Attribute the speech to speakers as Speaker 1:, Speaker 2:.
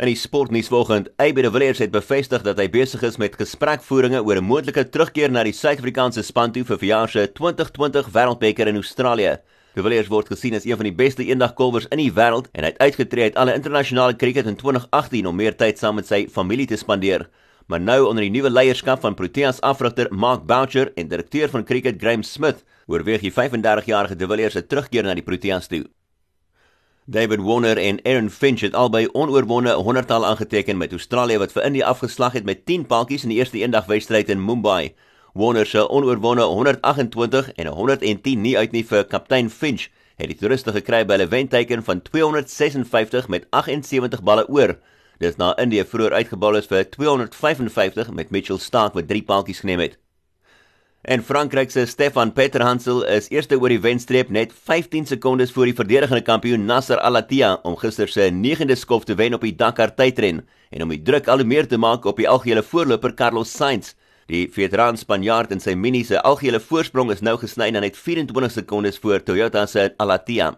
Speaker 1: In die sportnuus vanoggend, AB de Villiers het bevestig dat hy besig is met gesprekvoeringe oor 'n moontlike terugkeer na die Suid-Afrikaanse span toe vir verjaar se 2020 Wêreldbeker in Australië. De Villiers word gesien as een van die beste eendagkolwers in die wêreld en hy het uitgetree uit alle internasionale kriket in 2018 om meer tyd saam met sy familie te spandeer. Maar nou onder die nuwe leierskap van Proteas afrigter Mark Boucher en direkteur van cricket Graeme Smith, oorweeg die 35-jarige De Villiers 'n terugkeer na die Proteas toe. David Warner en Aaron Finch het albei onoorwonde 100-tal aangeteken met Australië wat vir India afgeslag het met 10 paltjies in die eerste eendagwedstryd in Mumbai. Warner se onoorwonde 128 en 110 nie uit nie vir kaptein Finch het die toeriste gekry by 'n wenteken van 256 met 78 balle oor. Dit na India vroeër uitgebal is vir 255 met Mitchell Stark wat 3 paltjies geneem het. En Frankryk se Stefan Peterhansel is eerste oor die wenstreep net 15 sekondes voor die verdedigende kampioen Nasser Al-Attiyah om gister se 9de skof te wen op die Dakar tydren en om die druk al hoe meer te maak op die algehele voorloper Carlos Sainz. Die veteran Spanjaard in sy mini se algehele voorsprong is nou gesny na net 24 sekondes voor Toyota se Al-Attiyah.